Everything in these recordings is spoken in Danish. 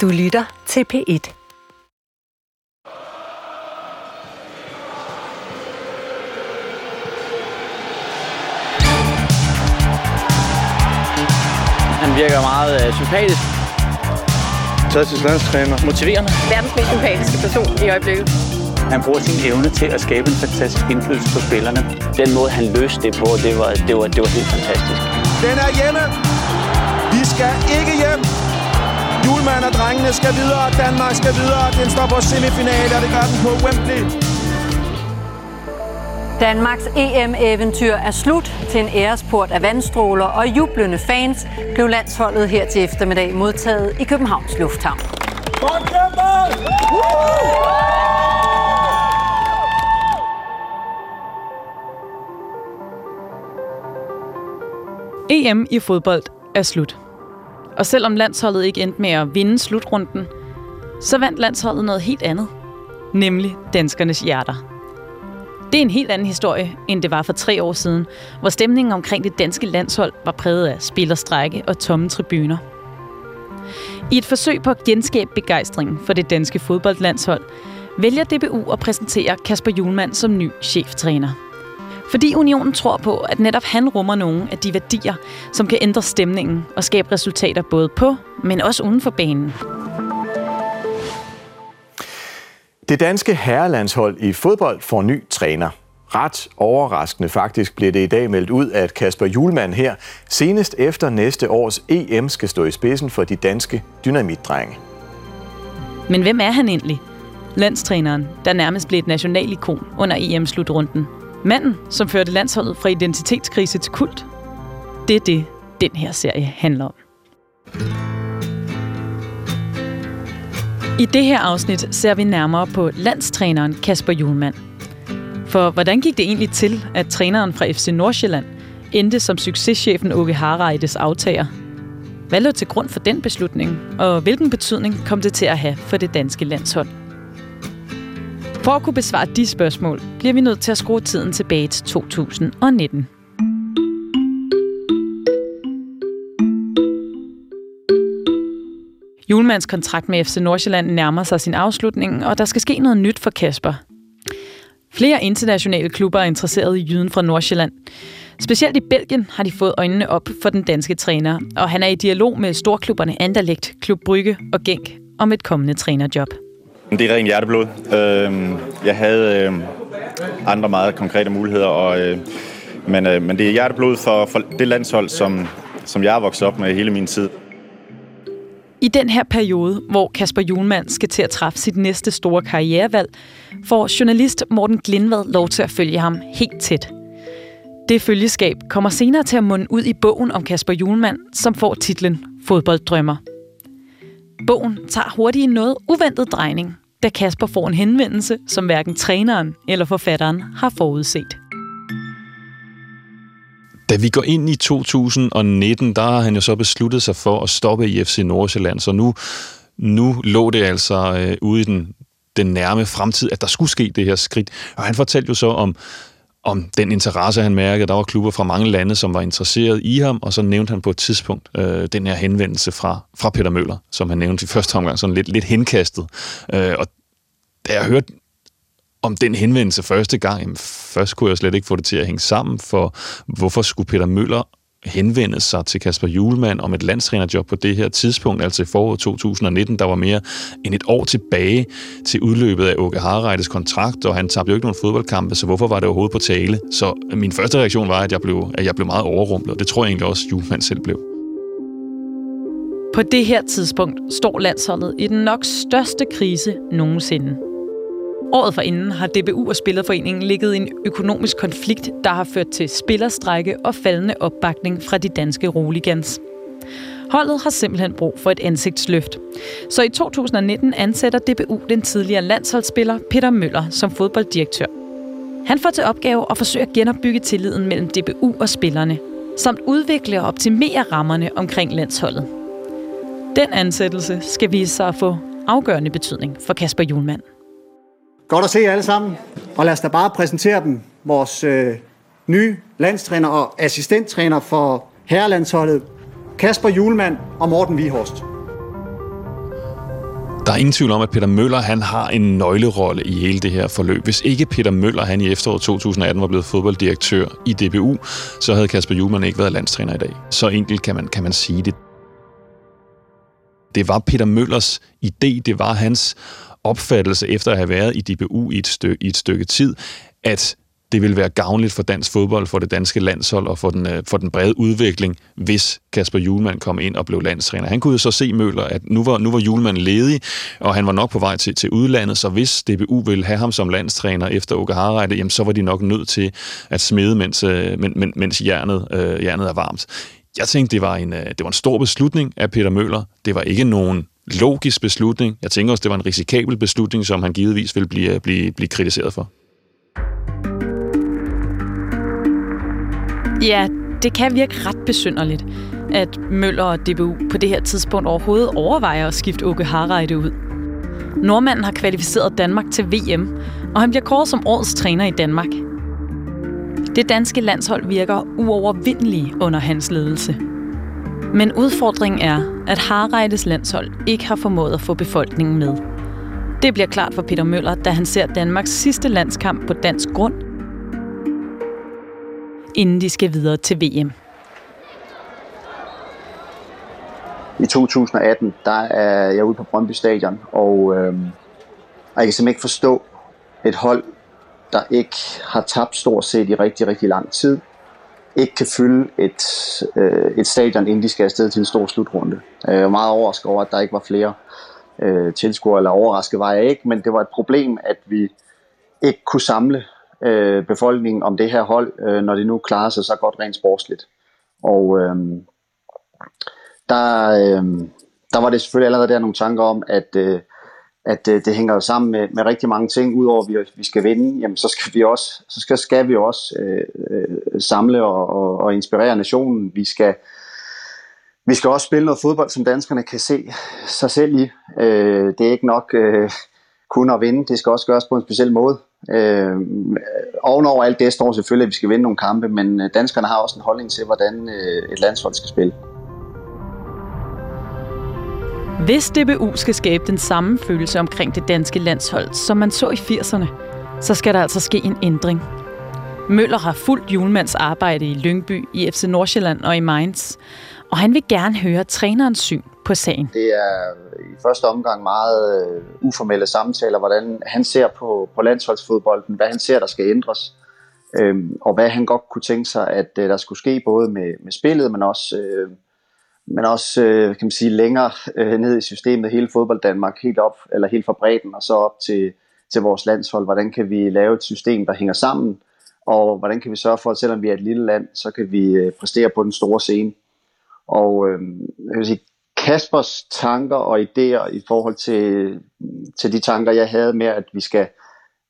Du lytter til P1. Han virker meget øh, sympatisk. Fantastisk landstræner. Motiverende. Verdens mest sympatiske person i øjeblikket. Han bruger sin evne til at skabe en fantastisk indflydelse på spillerne. Den måde, han løste det på, det var, det var, det var helt fantastisk. Den er hjemme. Vi skal ikke hjem. Julemand og drengene skal videre. Danmark skal videre. Den står på semifinale, og det gør den på Wembley. Danmarks EM-eventyr er slut til en æresport af vandstråler og jublende fans blev landsholdet her til eftermiddag modtaget i Københavns Lufthavn. EM i fodbold er slut. Og selvom landsholdet ikke endte med at vinde slutrunden, så vandt landsholdet noget helt andet. Nemlig danskernes hjerter. Det er en helt anden historie, end det var for tre år siden, hvor stemningen omkring det danske landshold var præget af spillerstrække og tomme tribuner. I et forsøg på at genskabe begejstringen for det danske fodboldlandshold, vælger DBU at præsentere Kasper Julemand som ny cheftræner. Fordi unionen tror på, at netop han rummer nogle af de værdier, som kan ændre stemningen og skabe resultater både på, men også uden for banen. Det danske herrelandshold i fodbold får ny træner. Ret overraskende faktisk bliver det i dag meldt ud, at Kasper Julemand her senest efter næste års EM skal stå i spidsen for de danske dynamitdrenge. Men hvem er han egentlig? Landstræneren, der nærmest blev et nationalikon under EM-slutrunden. Manden, som førte landsholdet fra identitetskrise til kult. Det er det, den her serie handler om. I det her afsnit ser vi nærmere på landstræneren Kasper Julemand. For hvordan gik det egentlig til, at træneren fra FC Nordsjælland endte som succeschefen Åke Harreides aftager? Hvad lå til grund for den beslutning, og hvilken betydning kom det til at have for det danske landshold? For at kunne besvare de spørgsmål, bliver vi nødt til at skrue tiden tilbage til 2019. Julemands kontrakt med FC Nordsjælland nærmer sig sin afslutning, og der skal ske noget nyt for Kasper. Flere internationale klubber er interesseret i jyden fra Nordsjælland. Specielt i Belgien har de fået øjnene op for den danske træner, og han er i dialog med storklubberne Anderlecht, Klub Brygge og Genk om et kommende trænerjob. Det er rent hjerteblod. Øhm, jeg havde øhm, andre meget konkrete muligheder, og, øh, men, øh, men det er hjerteblod for, for det landshold, som, som jeg er vokset op med hele min tid. I den her periode, hvor Kasper Julemand skal til at træffe sit næste store karrierevalg, får journalist Morten Glindvad lov til at følge ham helt tæt. Det følgeskab kommer senere til at munde ud i bogen om Kasper Julemand, som får titlen Fodbolddrømmer. Bogen tager hurtigt en noget uventet drejning, da Kasper får en henvendelse, som hverken træneren eller forfatteren har forudset. Da vi går ind i 2019, der har han jo så besluttet sig for at stoppe i FC Nordsjælland, så nu, nu lå det altså øh, ude i den, den nærme fremtid, at der skulle ske det her skridt. Og han fortalte jo så om, om den interesse, han mærkede. Der var klubber fra mange lande, som var interesseret i ham, og så nævnte han på et tidspunkt øh, den her henvendelse fra, fra Peter Møller, som han nævnte i første omgang, sådan lidt, lidt henkastet. Øh, og da jeg hørte om den henvendelse første gang, jamen først kunne jeg slet ikke få det til at hænge sammen, for hvorfor skulle Peter Møller henvende sig til Kasper Julemand om et landstrænerjob på det her tidspunkt, altså i foråret 2019, der var mere end et år tilbage til udløbet af Åke Harreides kontrakt, og han tabte jo ikke nogen fodboldkampe, så hvorfor var det overhovedet på tale? Så min første reaktion var, at jeg blev, at jeg blev meget overrumplet, og det tror jeg egentlig også, Julemand selv blev. På det her tidspunkt står landsholdet i den nok største krise nogensinde. Året forinden har DBU og Spillerforeningen ligget i en økonomisk konflikt, der har ført til spillerstrække og faldende opbakning fra de danske roligans. Holdet har simpelthen brug for et ansigtsløft. Så i 2019 ansætter DBU den tidligere landsholdsspiller Peter Møller som fodbolddirektør. Han får til opgave at forsøge at genopbygge tilliden mellem DBU og spillerne, samt udvikle og optimere rammerne omkring landsholdet. Den ansættelse skal vise sig at få afgørende betydning for Kasper Julemand. Godt at se jer alle sammen, og lad os da bare præsentere dem. Vores øh, nye landstræner og assistenttræner for herrelandsholdet, Kasper Julemand og Morten Vihorst. Der er ingen tvivl om, at Peter Møller han har en nøglerolle i hele det her forløb. Hvis ikke Peter Møller han i efteråret 2018 var blevet fodbolddirektør i DBU, så havde Kasper Juhlmann ikke været landstræner i dag. Så enkelt kan man, kan man sige det. Det var Peter Møllers idé, det var hans opfattelse efter at have været i DBU i et, stykke, i et stykke tid, at det vil være gavnligt for dansk fodbold, for det danske landshold og for den, øh, for den brede udvikling, hvis Kasper Julemand kom ind og blev landstræner. Han kunne jo så se Møller, at nu var, nu var Julemand ledig, og han var nok på vej til, til udlandet, så hvis DBU ville have ham som landstræner efter Åke Harreide, jamen så var de nok nødt til at smide, mens, øh, men, mens jernet, øh, jernet er varmt. Jeg tænkte, det var, en, øh, det var en stor beslutning af Peter Møller. Det var ikke nogen logisk beslutning. Jeg tænker også, det var en risikabel beslutning, som han givetvis vil blive, øh, blive, blive kritiseret for. Ja, det kan virke ret besynderligt, at Møller og DBU på det her tidspunkt overhovedet overvejer at skifte Åke Harreide ud. Nordmanden har kvalificeret Danmark til VM, og han bliver kåret som årets træner i Danmark. Det danske landshold virker uovervindelige under hans ledelse. Men udfordringen er, at Harreides landshold ikke har formået at få befolkningen med. Det bliver klart for Peter Møller, da han ser Danmarks sidste landskamp på dansk grund inden de skal videre til VM. I 2018, der er jeg ude på Brøndby Stadion, og, øh, og jeg kan simpelthen ikke forstå et hold, der ikke har tabt stort set i rigtig, rigtig lang tid, ikke kan fylde et, øh, et stadion, inden de skal afsted til en stor slutrunde. Øh, jeg var meget overrasket over, at der ikke var flere øh, tilskuere, eller overrasket var jeg ikke, men det var et problem, at vi ikke kunne samle øh, befolkningen om det her hold, øh, når det nu klarer sig så godt rent sportsligt. Og øh, der, øh, der var det selvfølgelig allerede der nogle tanker om, at, øh, at øh, det hænger jo sammen med, med rigtig mange ting, udover at vi, vi skal vinde, jamen så skal vi også, så skal, skal vi også øh, øh, samle og, og, og inspirere nationen. Vi skal, vi skal også spille noget fodbold, som danskerne kan se sig selv i. Øh, det er ikke nok øh, kun at vinde, det skal også gøres på en speciel måde. Øh, ovenover alt det står selvfølgelig, at vi skal vinde nogle kampe, men øh, danskerne har også en holdning til, hvordan øh, et landshold skal spille. Hvis DBU skal skabe den samme følelse omkring det danske landshold, som man så i 80'erne, så skal der altså ske en ændring. Møller har fuldt julemands arbejde i Lyngby, i FC Nordsjælland og i Mainz, og han vil gerne høre trænerens syn på sagen. Det er i første omgang meget øh, uformelle samtaler, hvordan han ser på, på landsholdsfodbolden, hvad han ser, der skal ændres, øhm, og hvad han godt kunne tænke sig, at øh, der skulle ske både med, med spillet, men også, øh, men også øh, kan man sige, længere øh, ned i systemet, hele fodbold Danmark, helt op, eller helt fra bredden, og så op til, til vores landshold. Hvordan kan vi lave et system, der hænger sammen, og hvordan kan vi sørge for, at selvom vi er et lille land, så kan vi øh, præstere på den store scene. Og øh, jeg vil sige, Kaspers tanker og idéer i forhold til, til de tanker, jeg havde med, at vi skal,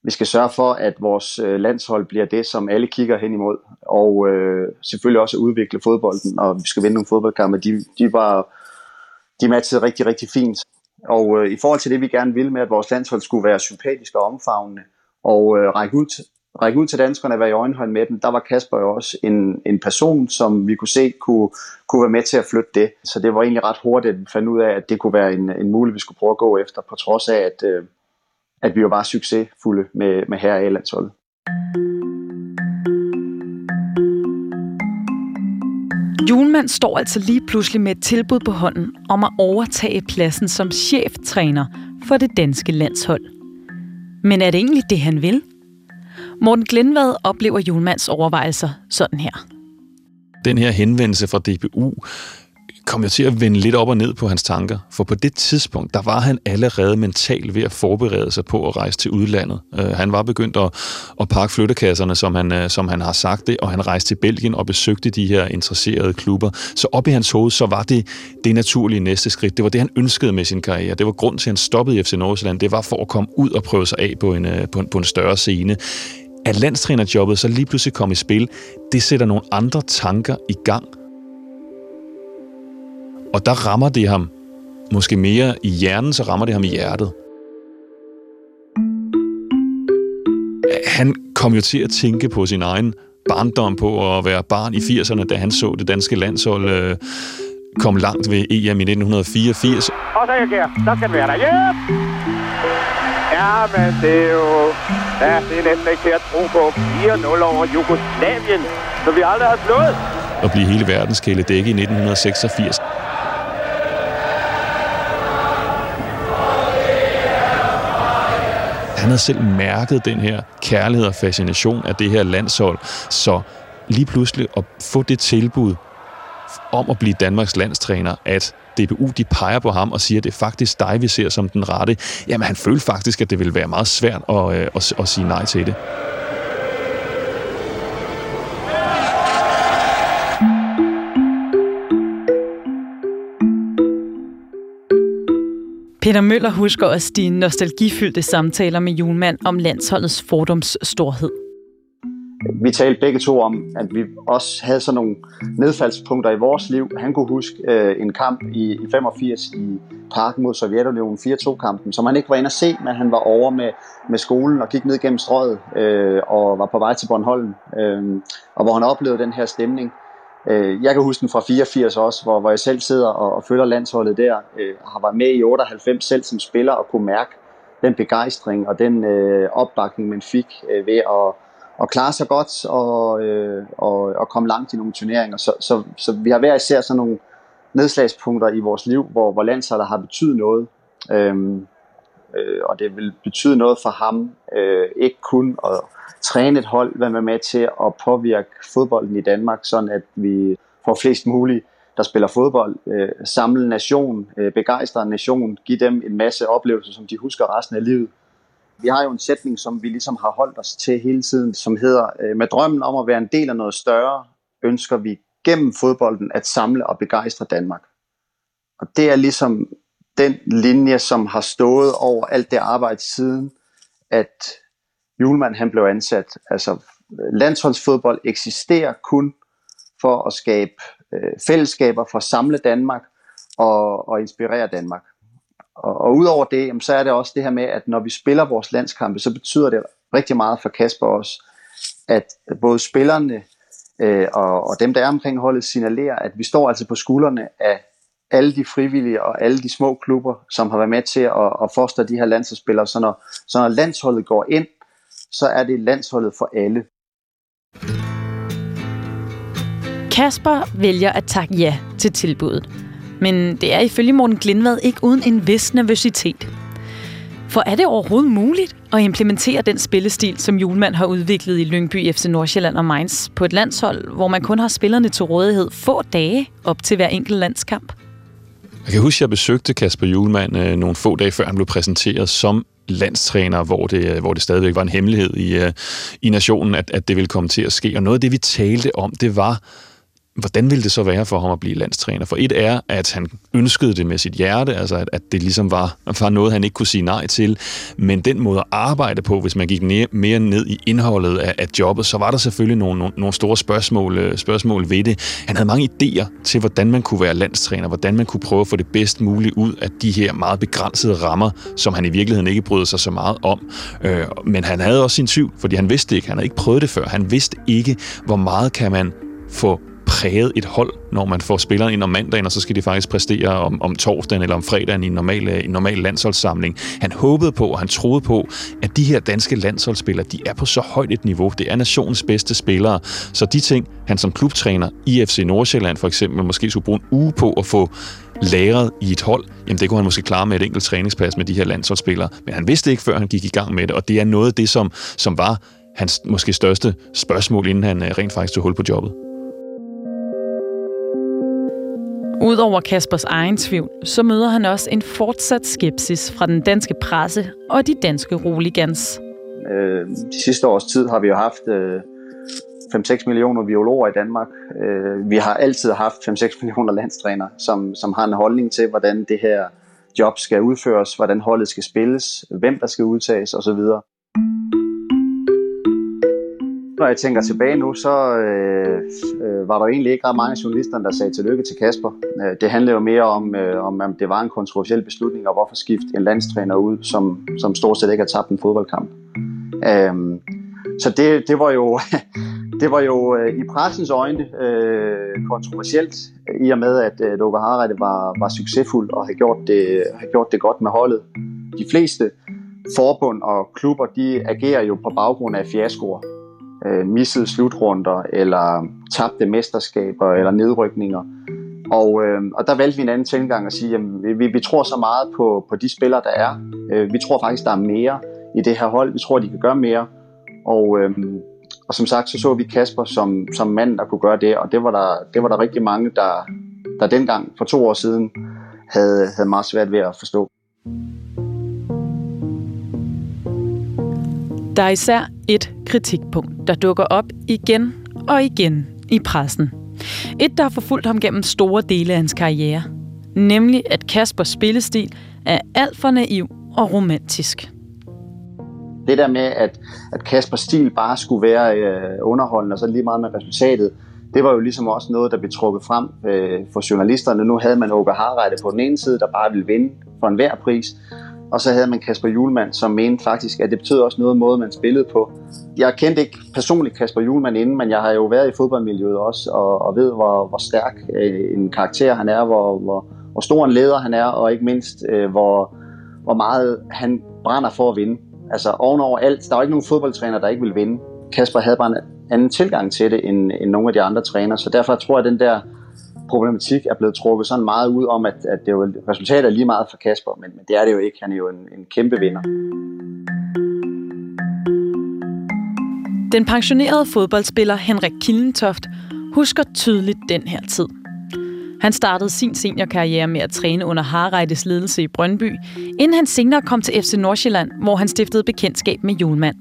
vi skal sørge for, at vores øh, landshold bliver det, som alle kigger hen imod, og øh, selvfølgelig også udvikle fodbolden, og vi skal vinde nogle fodboldkampe, de, de var de matchede rigtig, rigtig fint. Og øh, i forhold til det, vi gerne ville med, at vores landshold skulle være sympatisk og omfavnende, og øh, række ud række ud til danskerne og være i øjenhøjde med dem, der var Kasper jo også en, en person, som vi kunne se kunne, kunne være med til at flytte det. Så det var egentlig ret hurtigt, at vi fandt ud af, at det kunne være en, en mulighed, vi skulle prøve at gå efter, på trods af, at, øh, at vi var bare succesfulde med, med her i landsholdet. Julemand står altså lige pludselig med et tilbud på hånden om at overtage pladsen som cheftræner for det danske landshold. Men er det egentlig det, han vil? Morten Glenvad oplever Julmans overvejelser sådan her. Den her henvendelse fra DBU kom jeg til at vende lidt op og ned på hans tanker, for på det tidspunkt, der var han allerede mentalt ved at forberede sig på at rejse til udlandet. Uh, han var begyndt at, at pakke flyttekasserne, som han, uh, som han har sagt det, og han rejste til Belgien og besøgte de her interesserede klubber. Så op i hans hoved, så var det det naturlige næste skridt. Det var det, han ønskede med sin karriere. Det var grund til, at han stoppede i FC Nordsjælland. Det var for at komme ud og prøve sig af på en, uh, på en, på en større scene at landstrænerjobbet så lige pludselig kom i spil, det sætter nogle andre tanker i gang. Og der rammer det ham måske mere i hjernen, så rammer det ham i hjertet. Han kom jo til at tænke på sin egen barndom på at være barn i 80'erne, da han så det danske landshold øh, kom langt ved EM i 1984. Og så er jeg Så skal den være der. Yep! Ja, men det er jo... Ja, det er næsten ikke til at tro på. 4-0 over Jugoslavien, så vi aldrig har slået. Og blive hele verdens dække i 1986. han havde selv mærket den her kærlighed og fascination af det her landshold, så lige pludselig at få det tilbud om at blive Danmarks landstræner, at DBU de peger på ham og siger, at det er faktisk dig, vi ser som den rette, jamen han følte faktisk, at det ville være meget svært at, øh, at, at sige nej til det. Peter Møller husker også de nostalgifyldte samtaler med Julemand om landsholdets fordoms storhed. Vi talte begge to om, at vi også havde sådan nogle nedfaldspunkter i vores liv. Han kunne huske øh, en kamp i, i 85 i parken mod Sovjetunionen, 4-2-kampen, som han ikke var inde at se, men han var over med, med skolen og gik ned gennem strøget øh, og var på vej til Bornholm, øh, og hvor han oplevede den her stemning. Øh, jeg kan huske den fra 84 også, hvor, hvor jeg selv sidder og, og følger landsholdet der. Øh, har været med i 98 selv som spiller og kunne mærke den begejstring og den øh, opbakning, man fik øh, ved at, at klare sig godt og, øh, og, og komme langt i nogle turneringer. Så, så, så vi har hver især sådan nogle nedslagspunkter i vores liv, hvor, hvor landsholdet har betydet noget. Øhm, øh, og det vil betyde noget for ham, øh, ikke kun at træne et hold, men være med til at påvirke fodbolden i Danmark, sådan at vi får flest muligt, der spiller fodbold, øh, samle nation, øh, begejstre en nation, give dem en masse oplevelser, som de husker resten af livet. Vi har jo en sætning, som vi ligesom har holdt os til hele tiden, som hedder, øh, med drømmen om at være en del af noget større, ønsker vi gennem fodbolden at samle og begejstre Danmark. Og det er ligesom den linje, som har stået over alt det arbejde siden, at Julemand han blev ansat. Altså landsholdsfodbold eksisterer kun for at skabe øh, fællesskaber, for at samle Danmark og, og inspirere Danmark. Og, og udover det, jamen, så er det også det her med, at når vi spiller vores landskampe, så betyder det rigtig meget for Kasper også, at både spillerne øh, og, og dem, der er omkring holdet, signalerer, at vi står altså på skuldrene af alle de frivillige og alle de små klubber, som har været med til at, at foster de her landsholdsspillere. Så når, så når landsholdet går ind, så er det landsholdet for alle. Kasper vælger at takke ja til tilbuddet. Men det er ifølge Morten Glindvad ikke uden en vis nervøsitet. For er det overhovedet muligt at implementere den spillestil, som Julemand har udviklet i Lyngby, FC Nordsjælland og Mainz på et landshold, hvor man kun har spillerne til rådighed få dage op til hver enkelt landskamp? Jeg kan huske, at jeg besøgte Kasper Julemand øh, nogle få dage før han blev præsenteret som landstræner, hvor det, øh, hvor det stadigvæk var en hemmelighed i, øh, i nationen, at, at det ville komme til at ske. Og noget af det, vi talte om, det var, hvordan ville det så være for ham at blive landstræner? For et er, at han ønskede det med sit hjerte, altså at, at det ligesom var, var noget, han ikke kunne sige nej til. Men den måde at arbejde på, hvis man gik mere, mere ned i indholdet af, af jobbet, så var der selvfølgelig nogle, nogle, nogle store spørgsmål, øh, spørgsmål ved det. Han havde mange idéer til, hvordan man kunne være landstræner, hvordan man kunne prøve at få det bedst muligt ud af de her meget begrænsede rammer, som han i virkeligheden ikke brød sig så meget om. Øh, men han havde også sin tvivl, fordi han vidste ikke. Han havde ikke prøvet det før. Han vidste ikke, hvor meget kan man få præget et hold, når man får spillerne ind om mandagen, og så skal de faktisk præstere om, om torsdagen eller om fredagen i en normal, øh, en normal landsholdssamling. Han håbede på, og han troede på, at de her danske landsholdsspillere, de er på så højt et niveau. Det er nationens bedste spillere. Så de ting, han som klubtræner i FC Nordsjælland for eksempel, måske skulle bruge en uge på at få lagret i et hold, jamen det kunne han måske klare med et enkelt træningspas med de her landsholdsspillere. Men han vidste ikke, før han gik i gang med det, og det er noget af det, som, som var hans måske største spørgsmål, inden han øh, rent faktisk tog hul på jobbet. Udover Kaspers egen tvivl, så møder han også en fortsat skepsis fra den danske presse og de danske roligans. Øh, de sidste års tid har vi jo haft øh, 5-6 millioner biologer i Danmark. Øh, vi har altid haft 5-6 millioner landstræner, som, som har en holdning til, hvordan det her job skal udføres, hvordan holdet skal spilles, hvem der skal udtages osv. Når jeg tænker tilbage nu, så øh, øh, var der egentlig ikke ret mange journalister, der sagde tillykke til Kasper. Øh, det handlede jo mere om, øh, om, om det var en kontroversiel beslutning, og hvorfor skifte en landstræner ud, som, som stort set ikke har tabt en fodboldkamp. Øh, så det, det var jo det var jo øh, i pressens øjne øh, kontroversielt, i og med at øh, Luka Harreide var, var succesfuld og havde gjort, det, havde gjort det godt med holdet. De fleste forbund og klubber, de agerer jo på baggrund af fiaskoer. Øh, missede slutrunder, eller tabte mesterskaber, eller nedrykninger. Og, øh, og der valgte vi en anden tilgang at sige, at vi, vi tror så meget på, på de spillere, der er. Øh, vi tror faktisk, der er mere i det her hold. Vi tror, de kan gøre mere. Og, øh, og som sagt, så så vi Kasper som, som mand, der kunne gøre det, og det var der, det var der rigtig mange, der, der dengang for to år siden havde, havde meget svært ved at forstå. Der er især et kritikpunkt, der dukker op igen og igen i pressen. Et, der har forfulgt ham gennem store dele af hans karriere. Nemlig, at Kaspers spillestil er alt for naiv og romantisk. Det der med, at, at Kaspers stil bare skulle være øh, underholdende, og så lige meget med resultatet, det var jo ligesom også noget, der blev trukket frem øh, for journalisterne. Nu havde man Åke Harreide på den ene side, der bare ville vinde for enhver pris, og så havde man Kasper Julemand, som mente faktisk, at det betød også noget måde, man spillede på. Jeg kendte ikke personligt Kasper Julemand inden, men jeg har jo været i fodboldmiljøet også, og, og ved, hvor, hvor stærk øh, en karakter han er, hvor, hvor, hvor stor en leder han er, og ikke mindst, øh, hvor, hvor meget han brænder for at vinde. Altså ovenover alt, der er jo ikke nogen fodboldtræner, der ikke vil vinde. Kasper havde bare en anden tilgang til det, end, end nogle af de andre trænere, så derfor tror jeg, at den der problematik er blevet trukket sådan meget ud om, at, at det jo resultatet er lige meget for Kasper, men, men det er det jo ikke. Han er jo en, en kæmpe vinder. Den pensionerede fodboldspiller Henrik Killentoft husker tydeligt den her tid. Han startede sin seniorkarriere med at træne under Harreides ledelse i Brøndby, inden han senere kom til FC Nordsjælland, hvor han stiftede bekendtskab med Julemand.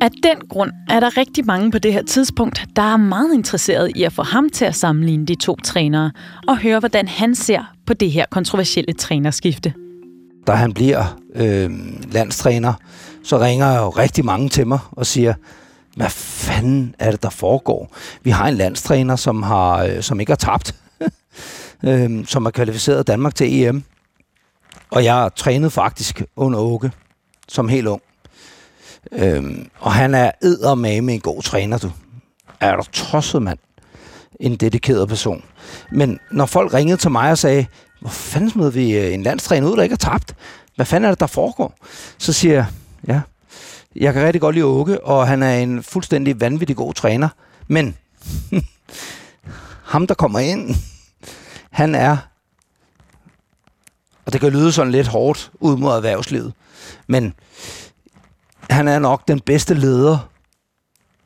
Af den grund er der rigtig mange på det her tidspunkt, der er meget interesseret i at få ham til at sammenligne de to trænere og høre, hvordan han ser på det her kontroversielle trænerskifte. Da han bliver øh, landstræner, så ringer jo rigtig mange til mig og siger, hvad fanden er det, der foregår? Vi har en landstræner, som, har, øh, som ikke har tabt, øh, som har kvalificeret Danmark til EM. Og jeg trænede faktisk under Åke, som helt ung. Øhm, og han er med en god træner, du. Er du tosset, mand? En dedikeret person. Men når folk ringede til mig og sagde, hvor fanden smed vi øh, en landstræner ud, der ikke har tabt? Hvad fanden er det, der foregår? Så siger jeg, ja, jeg kan rigtig godt lide Åke, og han er en fuldstændig vanvittig god træner. Men ham, der kommer ind, han er, og det kan lyde sådan lidt hårdt ud mod erhvervslivet, men han er nok den bedste leder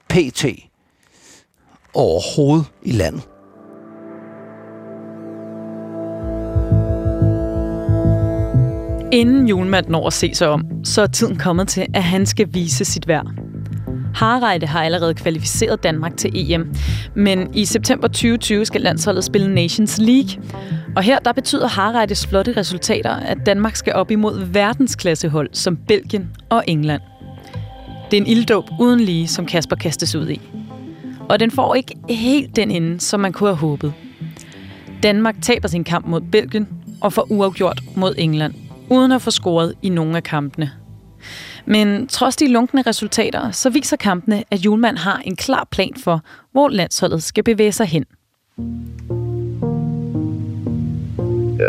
PT overhovedet i landet. Inden julemanden når at se sig om, så er tiden kommet til, at han skal vise sit værd. Harreide har allerede kvalificeret Danmark til EM, men i september 2020 skal landsholdet spille Nations League. Og her der betyder Harreides flotte resultater, at Danmark skal op imod verdensklassehold som Belgien og England. Det er en ilddåb uden lige, som Kasper kastes ud i. Og den får ikke helt den ende, som man kunne have håbet. Danmark taber sin kamp mod Belgien og får uafgjort mod England, uden at få scoret i nogle af kampene. Men trods de lunkne resultater, så viser kampene, at Julemand har en klar plan for, hvor landsholdet skal bevæge sig hen.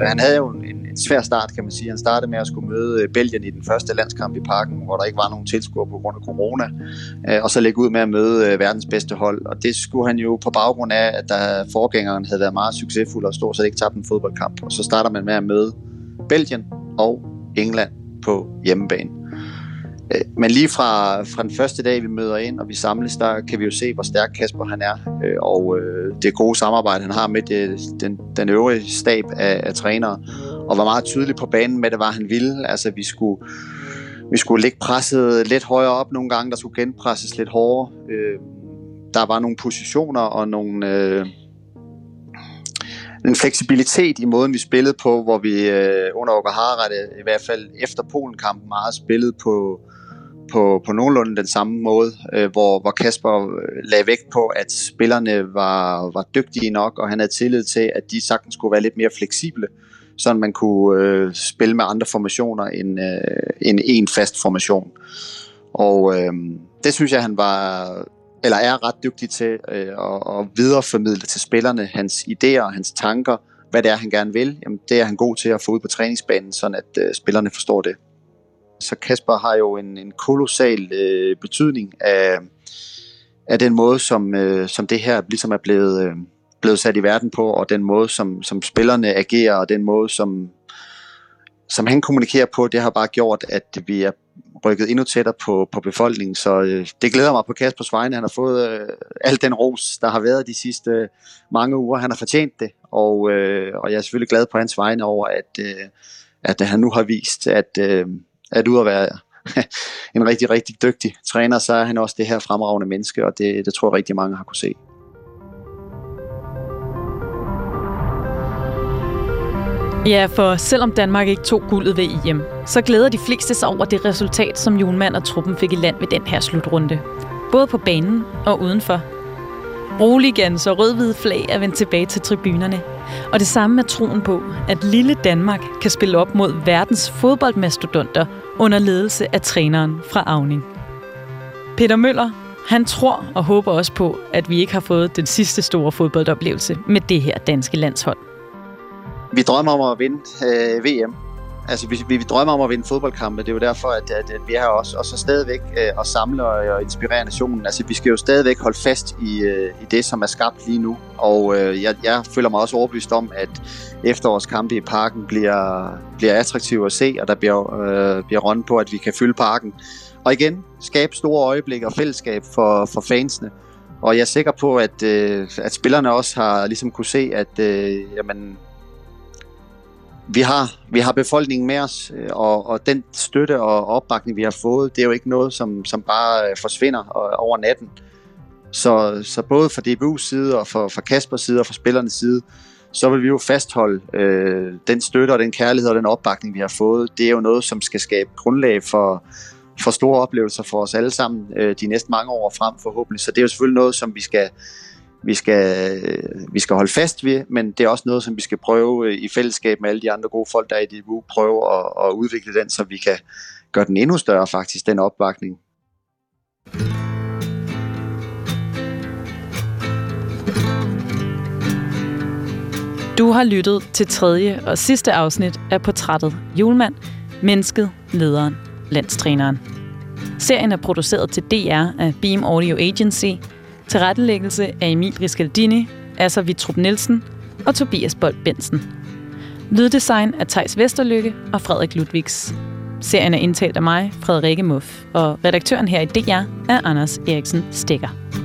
Han havde jo svær start, kan man sige. Han startede med at skulle møde øh, Belgien i den første landskamp i parken, hvor der ikke var nogen tilskuere på grund af corona, øh, og så lægge ud med at møde øh, verdens bedste hold. Og det skulle han jo på baggrund af, at der forgængeren havde været meget succesfuld og stort set ikke tabt en fodboldkamp. Og så starter man med at møde Belgien og England på hjemmebane. Men lige fra, fra den første dag, vi møder ind, og vi samles, der kan vi jo se, hvor stærk Kasper han er, og det gode samarbejde, han har med det, den, den øvrige stab af, af trænere, og var meget tydelig på banen med, det var, han ville. Altså, vi skulle, vi skulle lægge presset lidt højere op nogle gange, der skulle genpresses lidt hårdere. Øh, der var nogle positioner og nogle... Øh, en fleksibilitet i måden, vi spillede på, hvor vi øh, under Okahara, i hvert fald efter Polen-kampen, meget spillede på, på, på nogenlunde den samme måde, øh, hvor, hvor Kasper øh, lagde vægt på, at spillerne var, var dygtige nok, og han havde tillid til, at de sagtens skulle være lidt mere fleksible, så man kunne øh, spille med andre formationer end, øh, end en fast formation. Og øh, det synes jeg, han var eller er ret dygtig til øh, at, at videreformidle til spillerne hans idéer og hans tanker, hvad det er, han gerne vil. Jamen, det er han god til at få ud på træningsbanen, sådan at øh, spillerne forstår det. Så Kasper har jo en, en kolossal øh, betydning af, af den måde, som, øh, som det her ligesom er blevet, øh, blevet sat i verden på, og den måde, som, som spillerne agerer, og den måde, som, som han kommunikerer på, det har bare gjort, at vi er rykket endnu tættere på, på befolkningen. Så øh, det glæder mig på Kaspers vegne. Han har fået øh, al den ros, der har været de sidste øh, mange uger. Han har fortjent det, og, øh, og jeg er selvfølgelig glad på hans vegne over, at, øh, at han nu har vist, at, øh, at ud at være en rigtig, rigtig dygtig træner, så er han også det her fremragende menneske, og det, det tror jeg rigtig mange har kunne se. Ja, for selvom Danmark ikke tog guldet ved EM, så glæder de fleste sig over det resultat, som Julemand og truppen fik i land ved den her slutrunde. Både på banen og udenfor. Roligans og rødhvide flag er vendt tilbage til tribunerne. Og det samme er troen på, at lille Danmark kan spille op mod verdens fodboldmastodonter under ledelse af træneren fra Avning. Peter Møller, han tror og håber også på, at vi ikke har fået den sidste store fodboldoplevelse med det her danske landshold. Vi drømmer om at vinde øh, VM. Altså, vi, vi, drømmer om at vinde fodboldkampe. Det er jo derfor, at, at, at vi er her også. Og så stadigvæk øh, at samle og, og inspirere nationen. Altså, vi skal jo stadigvæk holde fast i, øh, i det, som er skabt lige nu. Og øh, jeg, jeg føler mig også overbevist om, at efterårskampe i parken bliver, bliver attraktive at se, og der bliver, øh, bliver rundt på, at vi kan fylde parken. Og igen, skabe store øjeblikke og fællesskab for, for fansene. Og jeg er sikker på, at, øh, at spillerne også har ligesom kunne se, at øh, jamen, vi har, vi har befolkningen med os, øh, og, og den støtte og opbakning, vi har fået, det er jo ikke noget, som, som bare øh, forsvinder øh, over natten. Så, så både fra DBU's side og fra, fra Kaspers side og fra spillernes side, så vil vi jo fastholde øh, den støtte og den kærlighed og den opbakning, vi har fået. Det er jo noget, som skal skabe grundlag for, for store oplevelser for os alle sammen øh, de næste mange år frem forhåbentlig. Så det er jo selvfølgelig noget, som vi skal, vi skal, vi skal holde fast ved, men det er også noget, som vi skal prøve øh, i fællesskab med alle de andre gode folk, der er i DBU, prøve at, at udvikle den, så vi kan gøre den endnu større faktisk, den opbakning. Du har lyttet til tredje og sidste afsnit af portrættet Julemand, Mennesket, Lederen, Landstræneren. Serien er produceret til DR af Beam Audio Agency – Tilrettelæggelse af Emil Riscaldini, Asser Vitrup Nielsen og Tobias Bold Bensen. Lyddesign af Tejs Vesterlykke og Frederik Ludvigs. Serien er indtalt af mig, Frederikke Muff, og redaktøren her i DR er Anders Eriksen Stikker.